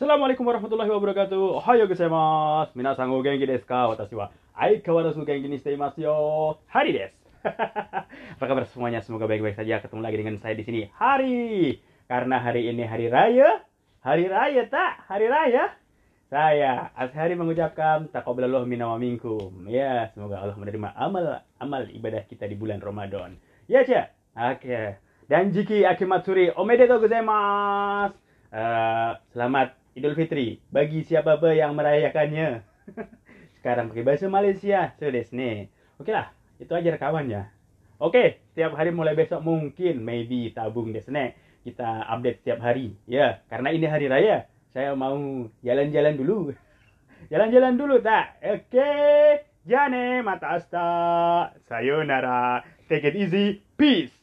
Assalamualaikum warahmatullahi wabarakatuh. Ohayo gozaimasu. Minasan o genki desu ka? Watashi wa aikawarazu genki ni shite imasu yo. Hari desu. Apa kabar semuanya? Semoga baik-baik saja. Ketemu lagi dengan saya di sini. Hari. Karena hari ini hari raya. Hari raya tak? Hari raya. Saya Ashari mengucapkan taqabbalallahu minna wa minkum. Ya, semoga Allah menerima amal amal ibadah kita di bulan Ramadan. Ya, Cak. Oke. Dan Jiki Akimatsuri, omedetou gozaimasu. Uh, selamat Idul Fitri bagi siapa yang merayakannya. Sekarang pakai bahasa Malaysia. Nih. Oke lah, itu aja rekamannya. Oke, setiap hari mulai besok mungkin maybe tabung desne kita update setiap hari. Ya, karena ini hari raya. Saya mau jalan-jalan dulu. Jalan-jalan dulu tak? Oke. Jane mata asta. Sayonara. Take it easy. Peace.